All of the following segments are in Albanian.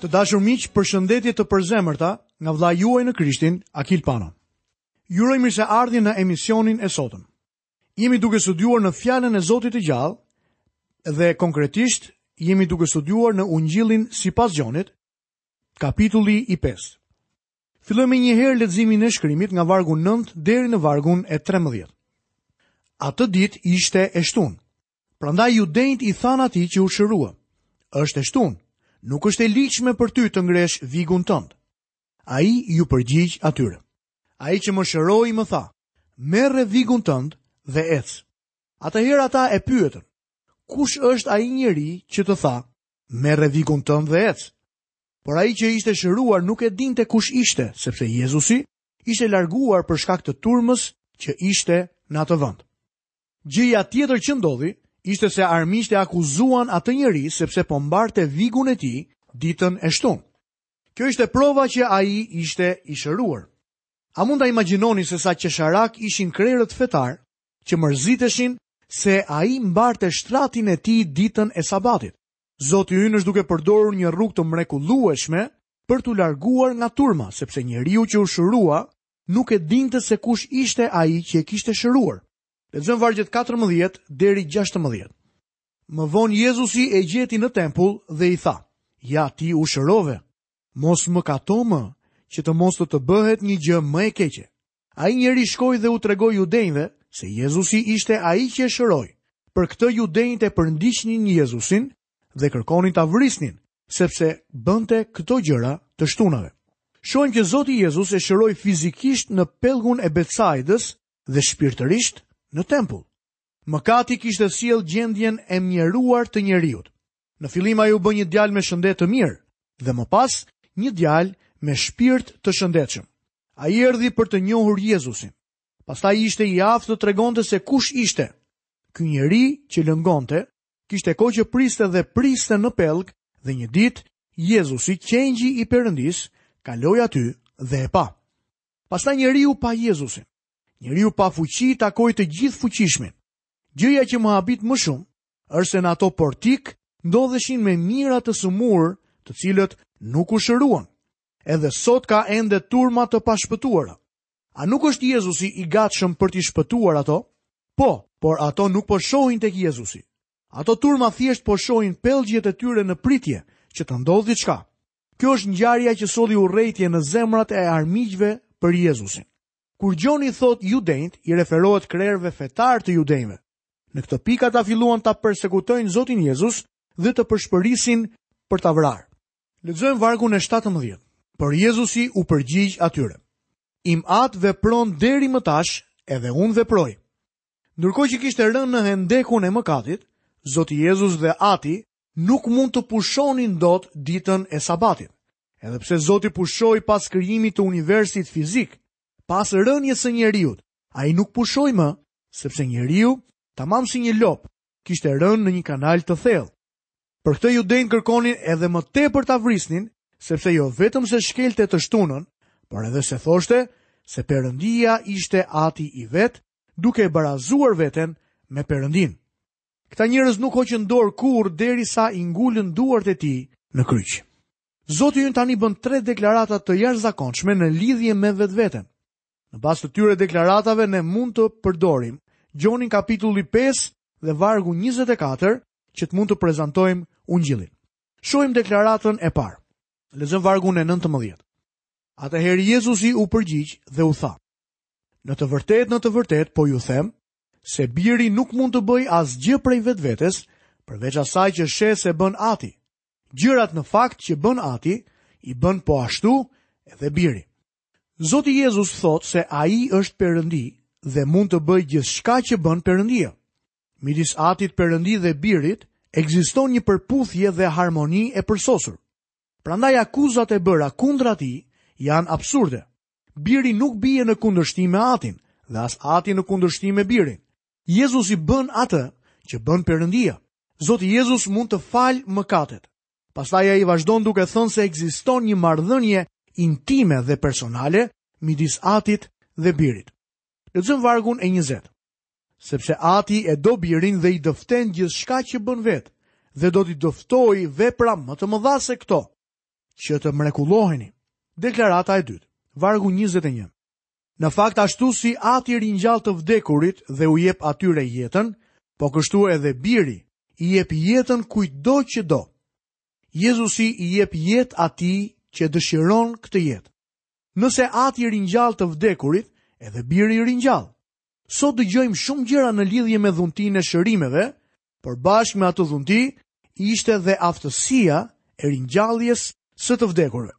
Të dashur miq, përshëndetje të përzemërta nga vlla juaj në Krishtin, Akil Pano. Ju uroj mirëseardhje në emisionin e sotëm. Jemi duke studiuar në Fjalën e Zotit të Gjallë dhe konkretisht jemi duke studiuar në Ungjillin sipas Gjonit, kapitulli i 5. Fillojmë menjëherë leximin e shkrimit nga vargu 9 deri në vargun e 13. Atë ditë ishte e shtunë. Prandaj judenjt i thanë atij që u shërua, është e shtunë, nuk është e ligjshme për ty të ngresh vigun tënd. Ai iu përgjigj atyre. Ai që më shëroi më tha, merre vigun tënd dhe ec. Atëherë ata e pyetën, kush është ai njeri që të tha, merre vigun tënd dhe ec. Por ai që ishte shëruar nuk e dinte kush ishte, sepse Jezusi ishte larguar për shkak të turmës që ishte në atë vend. Gjëja tjetër që ndodhi ishte se armiqtë e akuzuan atë njeri sepse po mbarte vigun e tij ditën e shtunë. Kjo ishte prova që ai ishte i shëruar. A mund ta imagjinoni se sa qesharakë ishin krerët fetarë që mërziteshin se ai mbarte shtratin e tij ditën e Sabatit? Zoti ynë është duke përdorur një rrugë të mrekullueshme për t'u larguar nga turma, sepse njeriu që u shërua nuk e dinte se kush ishte ai që e kishte shëruar. Lexojmë vargjet 14 deri 16. Më vonë Jezusi e gjeti në tempull dhe i tha: "Ja ti u shërove. Mos mëkato më, që të mos të të bëhet një gjë më e keqe." Ai njeri shkoi dhe u tregoi judenjve se Jezusi ishte ai që e shëroi. Për këtë judenjtë e përndiqnin Jezusin dhe kërkonin ta vrisnin, sepse bënte këto gjëra të shtunave. Shohim që Zoti Jezus e shëroi fizikisht në pellgun e Betsaidës dhe shpirtërisht në tempull. Mëkati kishte sjellë gjendjen e mjeruar të njeriut. Në fillim ai u bë një djalë me shëndet të mirë dhe më pas një djalë me shpirt të shëndetshëm. Ai erdhi për të njohur Jezusin. Pastaj ishte i aftë të tregonte se kush ishte. Ky njeri që lëngonte Kishte kohë që priste dhe priste në pellg dhe një ditë Jezusi, qengji i Perëndisë, kaloi aty dhe e pa. Pastaj njeriu pa Jezusin. Njeriu pa fuqi takoi të gjithëfuqishmin. Gjëja që më habit më shumë është se në ato portikë ndodheshin me mijëra të sëmurë, të cilët nuk u shëruan. Edhe sot ka ende turma të pashpëtuara. A nuk është Jezusi i gatshëm për t'i shpëtuar ato? Po, por ato nuk po shohin tek Jezusi. Ato turma thjesht po shohin pellgjet e tyre në pritje që të ndodhë diçka. Kjo është ngjarja që solli urrejtje në zemrat e armiqve për Jezusin. Kur Gjoni thotë judenjt, i referohet krerëve fetarë të judenjve. Në këtë pikë ata filluan ta persekutojnë Zotin Jezus dhe të përshpërisin për ta vrarë. Lexojmë vargun e 17. Por Jezusi u përgjigj atyre. Im atë vepron deri më tash, edhe unë veproj. Ndërkohë që kishte rënë në hendekun e mëkatit, Zoti Jezus dhe Ati nuk mund të pushonin dot ditën e Sabatit. Edhe pse Zoti pushoi pas krijimit të universit fizik, pas rënies së njeriut, ai nuk pushoi më, sepse njeriu, tamam si një lopë, kishte rënë në një kanal të thellë. Për këtë judenjtë kërkonin edhe më tepër ta vrisnin, sepse jo vetëm se shkelte të shtunën, por edhe se thoshte se Perëndia ishte ati i vet, duke e barazuar veten me Perëndinë. Këta njerëz nuk hoqën dorë kurrë derisa i ngullën duart e tij në kryq. Zoti ynë tani bën tre deklarata të jashtëzakonshme në lidhje me vetveten. Në bazë të këtyre deklaratave ne mund të përdorim Gjonin kapitulli 5 dhe vargu 24 që të mund të prezantojmë ungjillin. Shohim deklaratën e parë. Lexojmë vargun e 19. Atëherë Jezusi u përgjigj dhe u tha: Në të vërtetë, në të vërtetë po ju them se biri nuk mund të bëjë asgjë prej vetvetes përveç asaj që sheh se bën Ati. Gjërat në fakt që bën Ati i bën po ashtu edhe biri. Zoti Jezus thotë se Ai është Perëndi dhe mund të bëjë gjithçka që bën Perëndia. Midis Atit Perëndi dhe Birit ekziston një përputhje dhe harmoni e përsosur. Prandaj akuzat e bëra kundra Tij janë absurde. Biri nuk bie në kundërshtim me Atin dhe as Ati në kundërshtim me Birin. Jezusi bën atë që bën Perëndia. Zoti Jezus mund të falë mëkatet. Pastaj ai vazhdon duke thënë se ekziston një marrëdhënie intime dhe personale midis atit dhe birit. Lexojmë vargun e 20. Sepse ati e do birin dhe i dëften gjithçka që bën vetë dhe do t'i dëftojë vepra më të mëdha se këto, që të mrekulloheni. Deklarata e dytë, vargu 21. Në fakt ashtu si ati ringjall të vdekurit dhe u jep atyre jetën, po kështu edhe Biri i jep jetën kujtdo që do. Jezusi i jep jetë atij që e dëshiron këtë jetë. Nëse ati i ringjall të vdekurit, edhe Biri i ringjall. Sot dëgjojmë shumë gjëra në lidhje me dhuntinë e shërimeve, por bashkë me atë dhunti ishte dhe aftësia e ringjalljes së të vdekurve.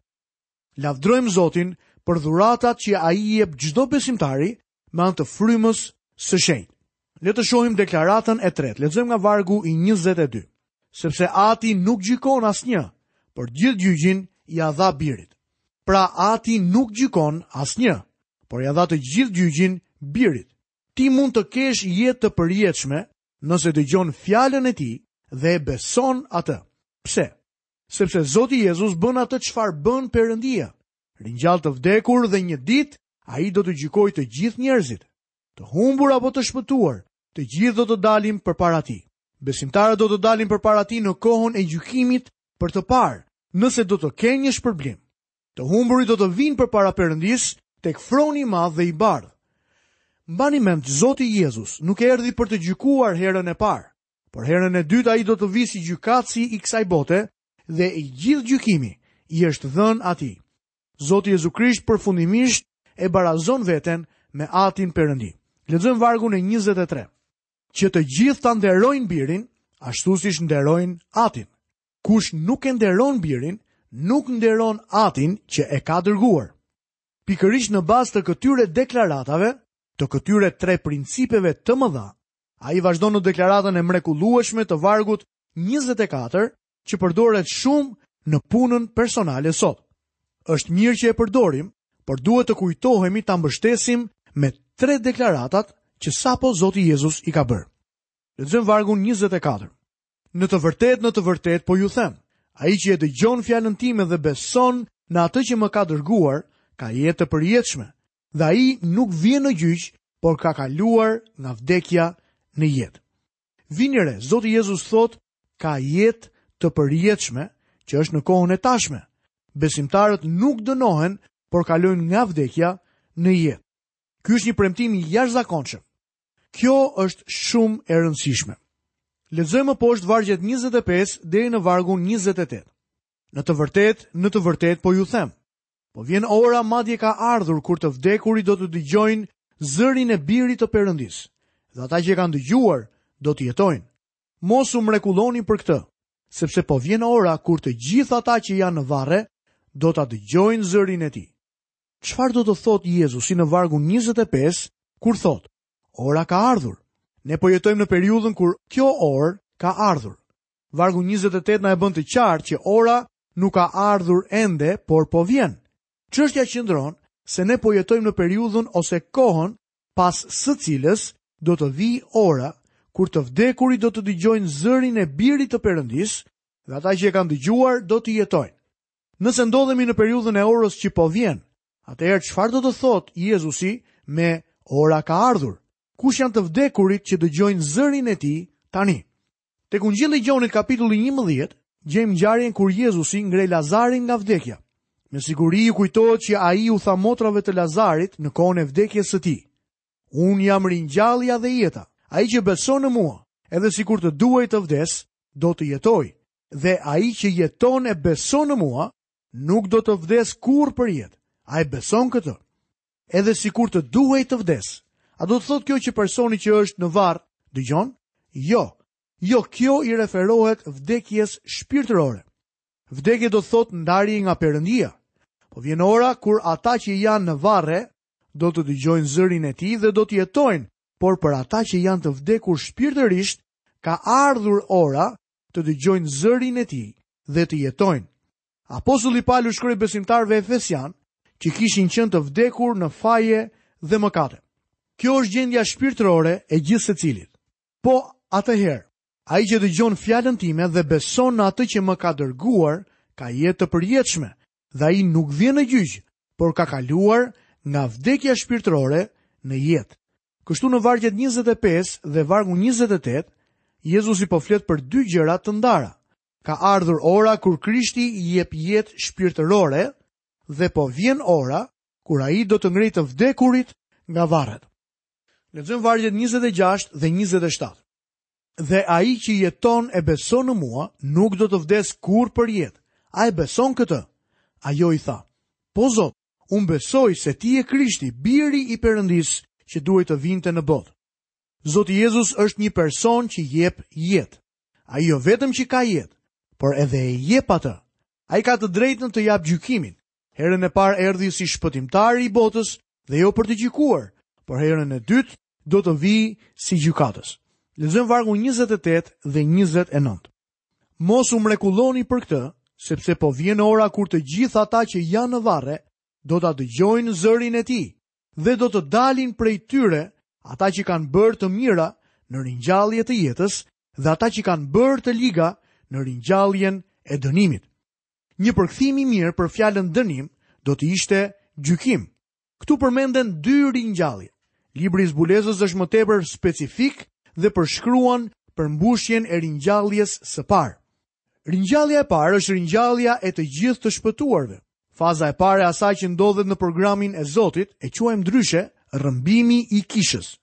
Lavdrojmë Zotin për dhuratat që ai i jep çdo besimtari me anë të frymës së shenjtë. Le të shohim deklaratën e tretë. Lexojmë nga vargu i 22. Sepse Ati nuk gjykon asnjë, por gjithë gjyqin ia dha birit. Pra Ati nuk gjykon asnjë, por ia dha të gjithë gjyqin birit. Ti mund të kesh jetë të përjetshme nëse dëgjon fjalën e tij dhe e beson atë. Pse? Sepse Zoti Jezus bën atë çfarë bën Perëndia. Ringjall të vdekur dhe një ditë ai do të gjykojë të gjithë njerëzit, të humbur apo të shpëtuar, të gjithë do të dalin përpara tij. Besimtarët do të dalin përpara tij në kohën e gjykimit për të parë nëse do të kenë një shpërblim. Të humburit do të vijnë përpara Perëndisë tek froni i madh dhe i bardhë. Mbani mend Zoti Jezus nuk erdhi për të gjykuar herën e parë. Por herën e dytë ai do të vijë si gjykatësi i kësaj bote dhe i gjithë gjykimi i është dhënë atij. Zoti Jezu Krisht përfundimisht e barazon veten me Atin Perëndi. Lexojmë vargun e 23. Që të gjithë ta nderojnë birin, ashtu siç nderojnë Atin. Kush nuk e nderon birin, nuk nderon Atin që e ka dërguar. Pikërisht në bazë të këtyre deklaratave, të këtyre tre principeve të mëdha, Ai vazhdon në deklaratën e mrekullueshme të vargut 24 që përdoret shumë në punën personale sot. Është mirë që e përdorim, por duhet të kujtohemi ta mbështesim me tre deklaratat që sapo Zoti Jezus i ka bërë. Lexojmë vargun 24. Në të vërtetë, në të vërtetë po ju them, ai që e dëgjon fjalën time dhe beson në atë që më ka dërguar, ka jetë të përjetshme dhe ai nuk vjen në gjyq, por ka kaluar nga vdekja në jetë. Vini re, Zoti Jezus thotë, ka jetë të përjetshme që është në kohën e tashme. Besimtarët nuk dënohen, por kalojnë nga vdekja në jetë. Ky është një premtim i jashtëzakonshëm. Kjo është shumë e rëndësishme. Lexojmë më poshtë vargjet 25 deri në vargun 28. Në të vërtetë, në të vërtetë po ju them, Po vjen ora madje ka ardhur kur të vdekurit do të dëgjojnë zërin e birit të Perëndisë. Dhe ata që e kanë dëgjuar do të jetojnë. Mos u mrekulloni për këtë, sepse po vjen ora kur të gjithë ata që janë në varre do ta dëgjojnë zërin e tij. Çfarë do të thotë Jezusi në vargun 25 kur thotë, "Ora ka ardhur"? Ne po jetojmë në periudhën kur kjo orë ka ardhur. Vargu njëzet e tetë na e bën të qartë që ora nuk ka ardhur ende, por po vjen. Çështja qëndron se ne po jetojmë në periudhën ose kohën pas së cilës do të vijë ora kur të vdekurit do të dëgjojnë zërin e birit të Perëndisë dhe ata që e kanë dëgjuar do të jetojnë. Nëse ndodhemi në periudhën e orës që po vjen, atëherë çfarë do të thotë Jezusi me ora ka ardhur? Kush janë të vdekurit që dëgjojnë zërin e tij tani? Tek Ungjilli i Gjonit kapitulli njëmbëdhjetë, gjejmë ngjarjen kur Jezusi ngre Lazarin nga vdekja. Me siguri ju kujtohet që ai u tha motrave të Lazarit në kohën e vdekjes së tij, Unë jam ringjallja dhe jeta. Ai që beson në mua, edhe sikur të duhej të vdes, do të jetojë. Dhe ai që jeton e beson në mua, nuk do të vdes kurrë për jetë. A e beson këtë. Edhe sikur të duhej të vdesë. A do të thotë kjo që personi që është në varr, dëgjon? Jo, jo kjo i referohet vdekjes shpirtërore. Vdekje do të thotë ndarje nga Perëndia. Po vjen ora kur ata që janë në varre, do të dëgjojnë zërin e ti dhe do të jetojnë, por për ata që janë të vdekur shpirtërisht, ka ardhur ora të dëgjojnë zërin e tij dhe të jetojnë. Apostulli Pal u shkroi besimtarëve efesianë që kishin qenë të vdekur në faje dhe mëkate. Kjo është gjendja shpirtërore e gjithsecilit. Po, atëherë, ai që e dëgjon fjallën time dhe beson në atë që më ka dërguar, ka jetë të përjetshme, dhe ai nuk vjen në gjyq, por ka kaluar nga vdekja shpirtërore në jetë. Kështu në vargjet 25 dhe vargu 28, Jezusi po flet për dy gjëra të ndara. Ka ardhur ora kur Krishti i jep jetë shpirtërore dhe po vjen ora kur ai do të ngrejë të vdekurit nga varret. Lexojmë vargjet 26 dhe 27. Dhe ai që jeton e beson në mua nuk do të vdesë kurrë për jetë. A e beson këtë? Ajo i tha, po Zot, unë besoj se ti je Krishti, biri i Perëndisë që duhej të vinte në botë. Zoti Jezus është një person që jep jetë. Ai jo vetëm që ka jetë, por edhe e jep atë. Ai ka të drejtën të japë gjykimin. Herën e parë erdhi si shpëtimtar i botës dhe jo për të gjykuar, por herën e dytë do të vijë si gjykatës. Lexojmë vargun 28 dhe 29. Mos u mrekulloni për këtë, sepse po vjen ora kur të gjithë ata që janë në varre do ta dëgjojnë zërin e tij dhe do të dalin prej tyre ata që kanë bërë të mira në ringjallje të jetës dhe ata që kanë bërë të liga në ringjalljen e dënimit. Një përkthim i mirë për fjalën dënim do të ishte gjykim. Këtu përmenden dy ringjallje. Libri i Zbulesës është më tepër specifik dhe përshkruan përmbushjen e ringjalljes së parë. Ringjallja e parë është ringjallja e të gjithë të shpëtuarve. Faza e parë e asaj që ndodhet në programin e Zotit e quajmë ndryshe rrëmbimi i kishës.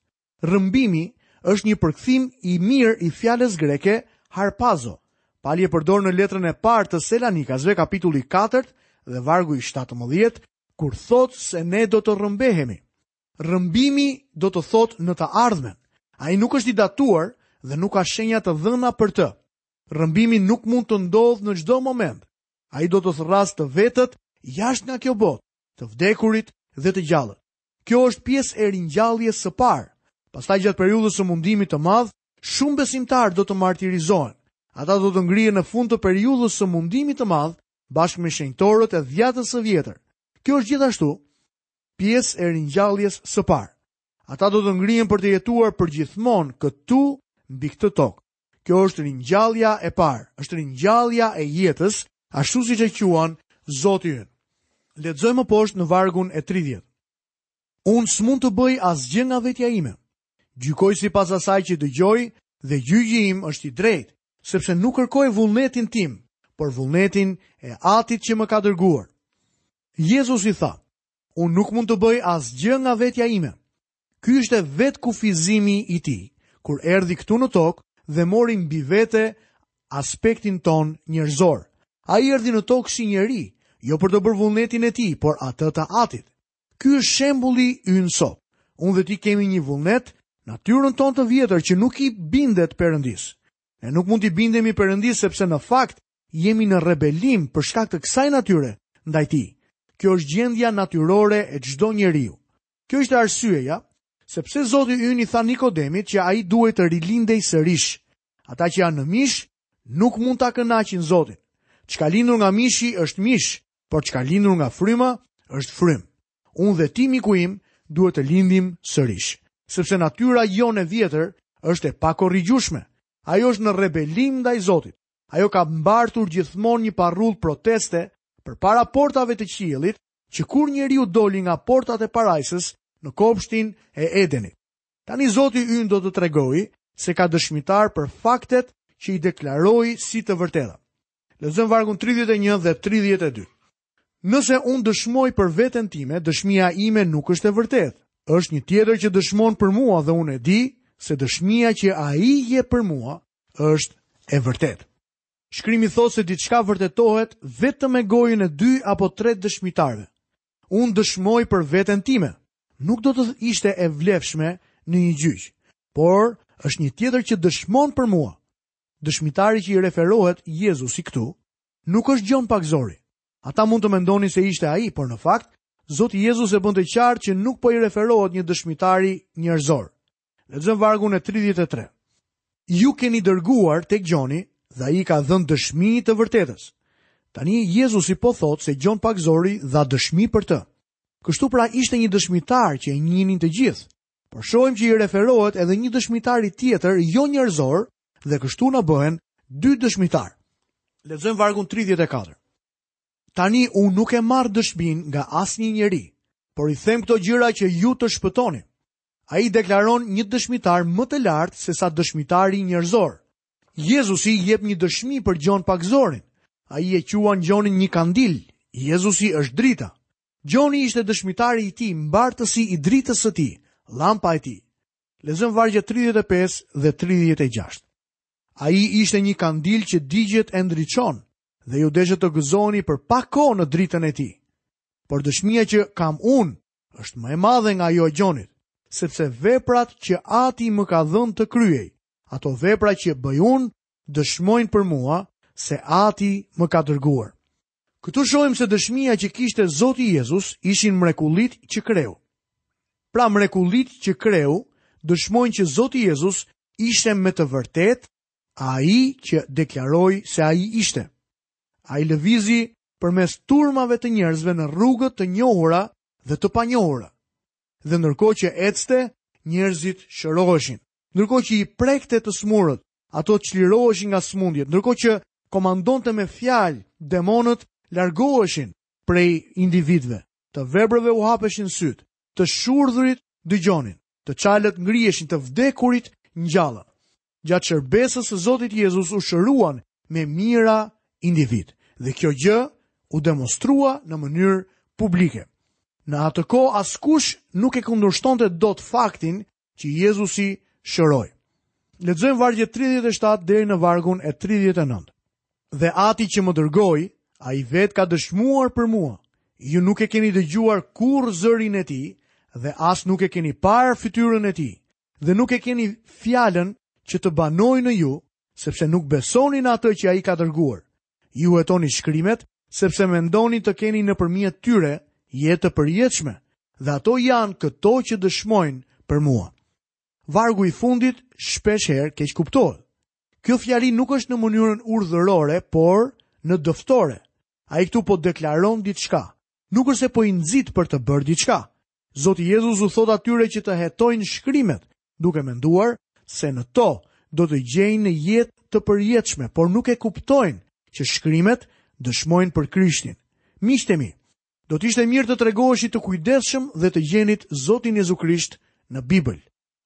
Rrëmbimi është një përkthim i mirë i fjalës greke harpazo. Pali e përdor në letrën e parë të Selanikasve kapitulli 4 dhe vargu i 17 kur thotë se ne do të rrëmbehemi. Rrëmbimi do të thotë në të ardhmen. Ai nuk është i datuar dhe nuk ka shenja të dhëna për të. Rrëmbimi nuk mund të ndodhë në çdo moment. Ai do të thërrasë të vetët jashtë nga kjo botë, të vdekurit dhe të gjallët. Kjo është pjesë e ringjalljes së parë. Pastaj gjatë periudhës së mundimit të madh, shumë besimtarë do të martirizohen. Ata do të ngrihen në fund të periudhës së mundimit të madh bashkë me shenjtorët e dhjatës së vjetër. Kjo është gjithashtu pjesë e ringjalljes së parë. Ata do të ngrihen për të jetuar përgjithmonë këtu mbi këtë tokë. Kjo është ringjallja e parë, është ringjallja e jetës, ashtu siç e quan Zoti ynë. Lexojmë më poshtë në vargun e 30. Unë s'mund të bëj asgjë nga vetja ime. Gjykoj sipas asaj që dëgjoj dhe gjyqi im është i drejtë, sepse nuk kërkoj vullnetin tim, por vullnetin e atit që më ka dërguar. Jezusi tha, unë nuk mund të bëj asgjë nga vetja ime. Ky ishte vetëkufizimi i tij, kur erdhi këtu në tokë dhe mori mbi vete aspektin tonë njerëzor. Ai erdhi në tokë si njeri, jo për të bërë vullnetin e tij, por atë të atit. Ky është shembulli ynë sot. Unë dhe ti kemi një vullnet, natyrën tonë të vjetër që nuk i bindet Perëndisë. Ne nuk mund t'i bindemi Perëndisë sepse në fakt jemi në rebelim për shkak të kësaj natyre ndaj tij. Kjo është gjendja natyrore e çdo njeriu. Kjo ishte arsyeja se pse Zoti ynë i tha Nikodemit që ai duhej të rilindej sërish. Ata që janë në mish nuk mund ta kënaqin Zotin. Ç'ka lindur nga mishi është mish, por ç'ka lindur nga fryma është frymë. Unë dhe ti miku im duhet të lindim sërish, sepse natyra jonë e vjetër është e pakorrigjueshme. Ajo është në rebelim ndaj Zotit. Ajo ka mbartur gjithmonë një parrullë proteste përpara portave të qiellit që kur njeriu doli nga portat e parajsës në kopshtin e Edenit. Tani Zoti ynë do të tregojë se ka dëshmitarë për faktet që i deklaroi si të vërteta. Lexojmë vargun 31 dhe 32. Nëse unë dëshmoj për veten time, dëshmia ime nuk është e vërtetë. Është një tjetër që dëshmon për mua dhe unë e di se dëshmia që ai jep për mua është e vërtetë. Shkrimi thotë se diçka vërtetohet vetëm me gojën e dy apo tre dëshmitarëve. Unë dëshmoj për veten time. Nuk do të ishte e vlefshme në një gjyq, por është një tjetër që dëshmon për mua. Dëshmitari që i referohet Jezusi këtu nuk është Gjon Pagëzori. Ata mund të mendonin se ishte ai, por në fakt Zoti Jezus e bën të qartë që nuk po i referohet një dëshmitari njerëzor. Lexojmë vargun e 33. Ju keni dërguar tek Gjoni dhe ai ka dhënë dëshmi të vërtetës. Tani Jezusi po thotë se Gjon Pagëzori dha dëshmi për të. Kështu pra ishte një dëshmitar që e njihnin të gjithë. Por shohim që i referohet edhe një dëshmitari tjetër jo njerëzor dhe kështu na bëhen dy dëshmitarë. Lexojmë vargun 34. Tani unë nuk e marr dëshminë nga asnjë njeri, por i them këto gjëra që ju të shpëtoni. Ai deklaron një dëshmitar më të lartë sesa dëshmitari njerëzor. Jezusi jep një dëshmi për Gjon Pagëzorin. Ai e quan Gjonin një kandil. Jezusi është drita. Gjoni ishte dëshmitari i tij, mbartësi i dritës së tij, llamba e tij. Lexojmë vargjet 35 dhe 36. Ai ishte një kandil që digjet e ndriçon dhe ju deshët të gëzoheni për pak kohë në dritën e tij. Por dëshmia që kam unë është më e madhe nga ajo e Gjonit, sepse veprat që ati më ka dhënë të kryej, ato vepra që bëj unë, dëshmojnë për mua se ati më ka dërguar. Këtu shohim se dëshmia që kishte Zoti Jezus ishin mrekullitë që kreu. Pra mrekullitë që kreu dëshmojnë që Zoti Jezus ishte me të vërtetë ai që deklaroi se ai ishte. Ai lëvizi përmes turmave të njerëzve në rrugë të njohura dhe të panjohura. Dhe ndërkohë që ecte, njerëzit shëroheshin. Ndërkohë që i prekte të sëmurët, ato çliroheshin nga sëmundjet. Ndërkohë që komandonte me fjalë, demonët largoheshin prej individëve. Të verbërve u hapeshin sytë, të shurdhurit dëgjonin, të çalët ngriheshin, të vdekurit ngjallën. Gjatë shërbesës së Zotit Jezus u shëruan me mijëra individë dhe kjo gjë u demonstrua në mënyrë publike. Në atë kohë askush nuk e kundërshtonte dot faktin që Jezusi shëroi. Lexojmë vargjet 37 deri në vargun e 39. Dhe ati që më dërgoi, ai vetë ka dëshmuar për mua. Ju nuk e keni dëgjuar kurrë zërin e tij dhe as nuk e keni parë fytyrën e tij, dhe nuk e keni fjalën që të banojë në ju, sepse nuk besoni në atë që ai ka dërguar. Ju hetoni shkrimet, sepse mendoni të keni nëpërmjet tyre jetë të përjetshme, dhe ato janë këto që dëshmojnë për mua. Vargu i fundit shpeshherë keqkuptohet. Kjo fjali nuk është në mënyrën urdhërore, por në dëftore. Ai këtu po deklaron diçka. Nuk është se po i nxit për të bërë diçka. Zoti Jezus u thotë atyre që të hetojnë shkrimet, duke menduar se në to do të gjejnë jetë të përjetshme, por nuk e kuptojnë që shkrimet dëshmojnë për Krishtin. Miqtë e mi, do të ishte mirë të tregoheshit të kujdesshëm dhe të gjenit Zotin Jezu Krisht në Bibël.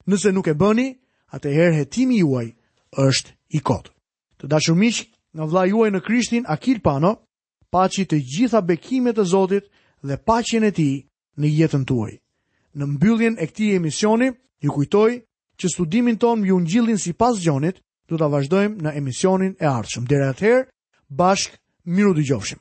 Nëse nuk e bëni, atëherë hetimi juaj është i kotë. Të dashur miq, nga vëllai juaj në Krishtin Akil Pano, Paçi të gjitha bekimet e Zotit dhe paqen e Tij në jetën tuaj. Në mbylljen e këtij emisioni, ju kujtoj që studimin tonë mbi Ungjillin sipas Gjonit do ta vazhdojmë në emisionin e ardhshëm. Deri atëherë, bashkë mirudëgjofshim.